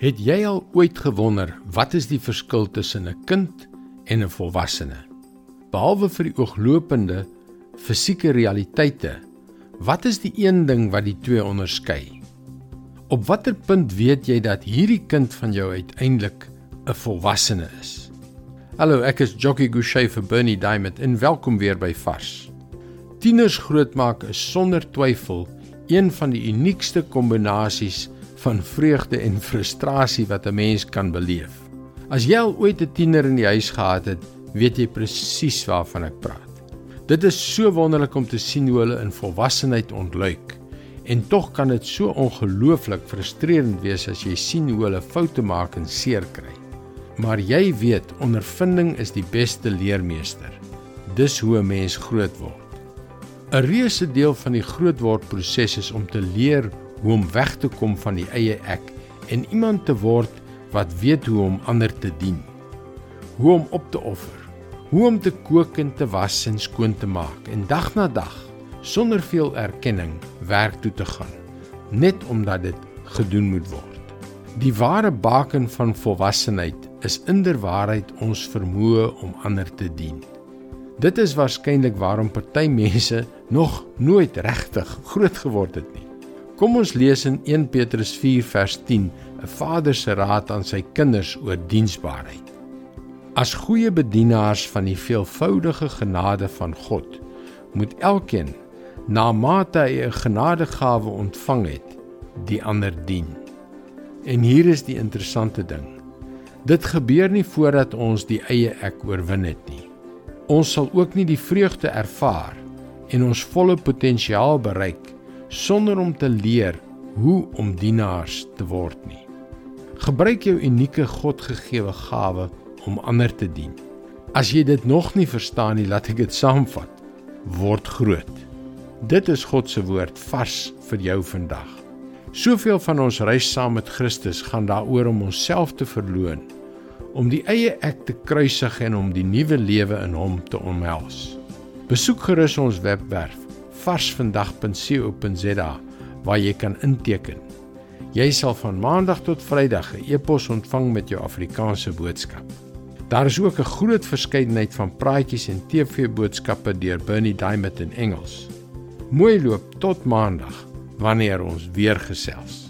Het jy al ooit gewonder wat is die verskil tussen 'n kind en 'n volwassene? Behalwe vir die ooglopende fisieke realiteite, wat is die een ding wat die twee onderskei? Op watter punt weet jy dat hierdie kind van jou uiteindelik 'n volwassene is? Hallo, ek is Jockey Gouchee vir Bernie Diamond en welkom weer by Vars. Tieners grootmaak is sonder twyfel een van die uniekste kombinasies van vreugde en frustrasie wat 'n mens kan beleef. As jy al ooit 'n tiener in die huis gehad het, weet jy presies waarvan ek praat. Dit is so wonderlik om te sien hoe hulle in volwassenheid ontluik. En tog kan dit so ongelooflik frustrerend wees as jy sien hoe hulle foute maak en seer kry. Maar jy weet, ondervinding is die beste leermeester. Dis hoe 'n mens groot word. 'n Reuse deel van die grootword proses is om te leer hoe om weg te kom van die eie ek en iemand te word wat weet hoe om ander te dien. Hoe om op te offer. Hoe om te kook en te was en skoon te maak en dag na dag sonder veel erkenning werk toe te gaan net omdat dit gedoen moet word. Die ware baken van volwassenheid is inderwaarheid ons vermoë om ander te dien. Dit is waarskynlik waarom party mense nog nooit regtig groot geword het nie. Kom ons lees in 1 Petrus 4 vers 10 'n vader se raad aan sy kinders oor diensbaarheid. As goeie bedienaars van die veelvoudige genade van God, moet elkeen na mate hy 'n genadegawe ontvang het, die ander dien. En hier is die interessante ding. Dit gebeur nie voordat ons die eie ek oorwin het nie. Ons sal ook nie die vreugde ervaar en ons volle potensiaal bereik sonder om te leer hoe om dienaars te word nie. Gebruik jou unieke Godgegewe gawe om ander te dien. As jy dit nog nie verstaan nie, laat ek dit saamvat. Word groot. Dit is God se woord vars vir jou vandag. Soveel van ons reis saam met Christus gaan daaroor om onsself te verloon, om die eie ek te kruisig en om die nuwe lewe in hom te omhels. Besoek gerus ons webwerf varsvandag.co.za waar jy kan inteken. Jy sal van maandag tot vrydag 'n e-pos ontvang met jou Afrikaanse boodskap. Daar is ook 'n groot verskeidenheid van praatjies en TV-boodskappe deur Bernie Diamond in Engels. Mooi loop tot maandag wanneer ons weer gesels.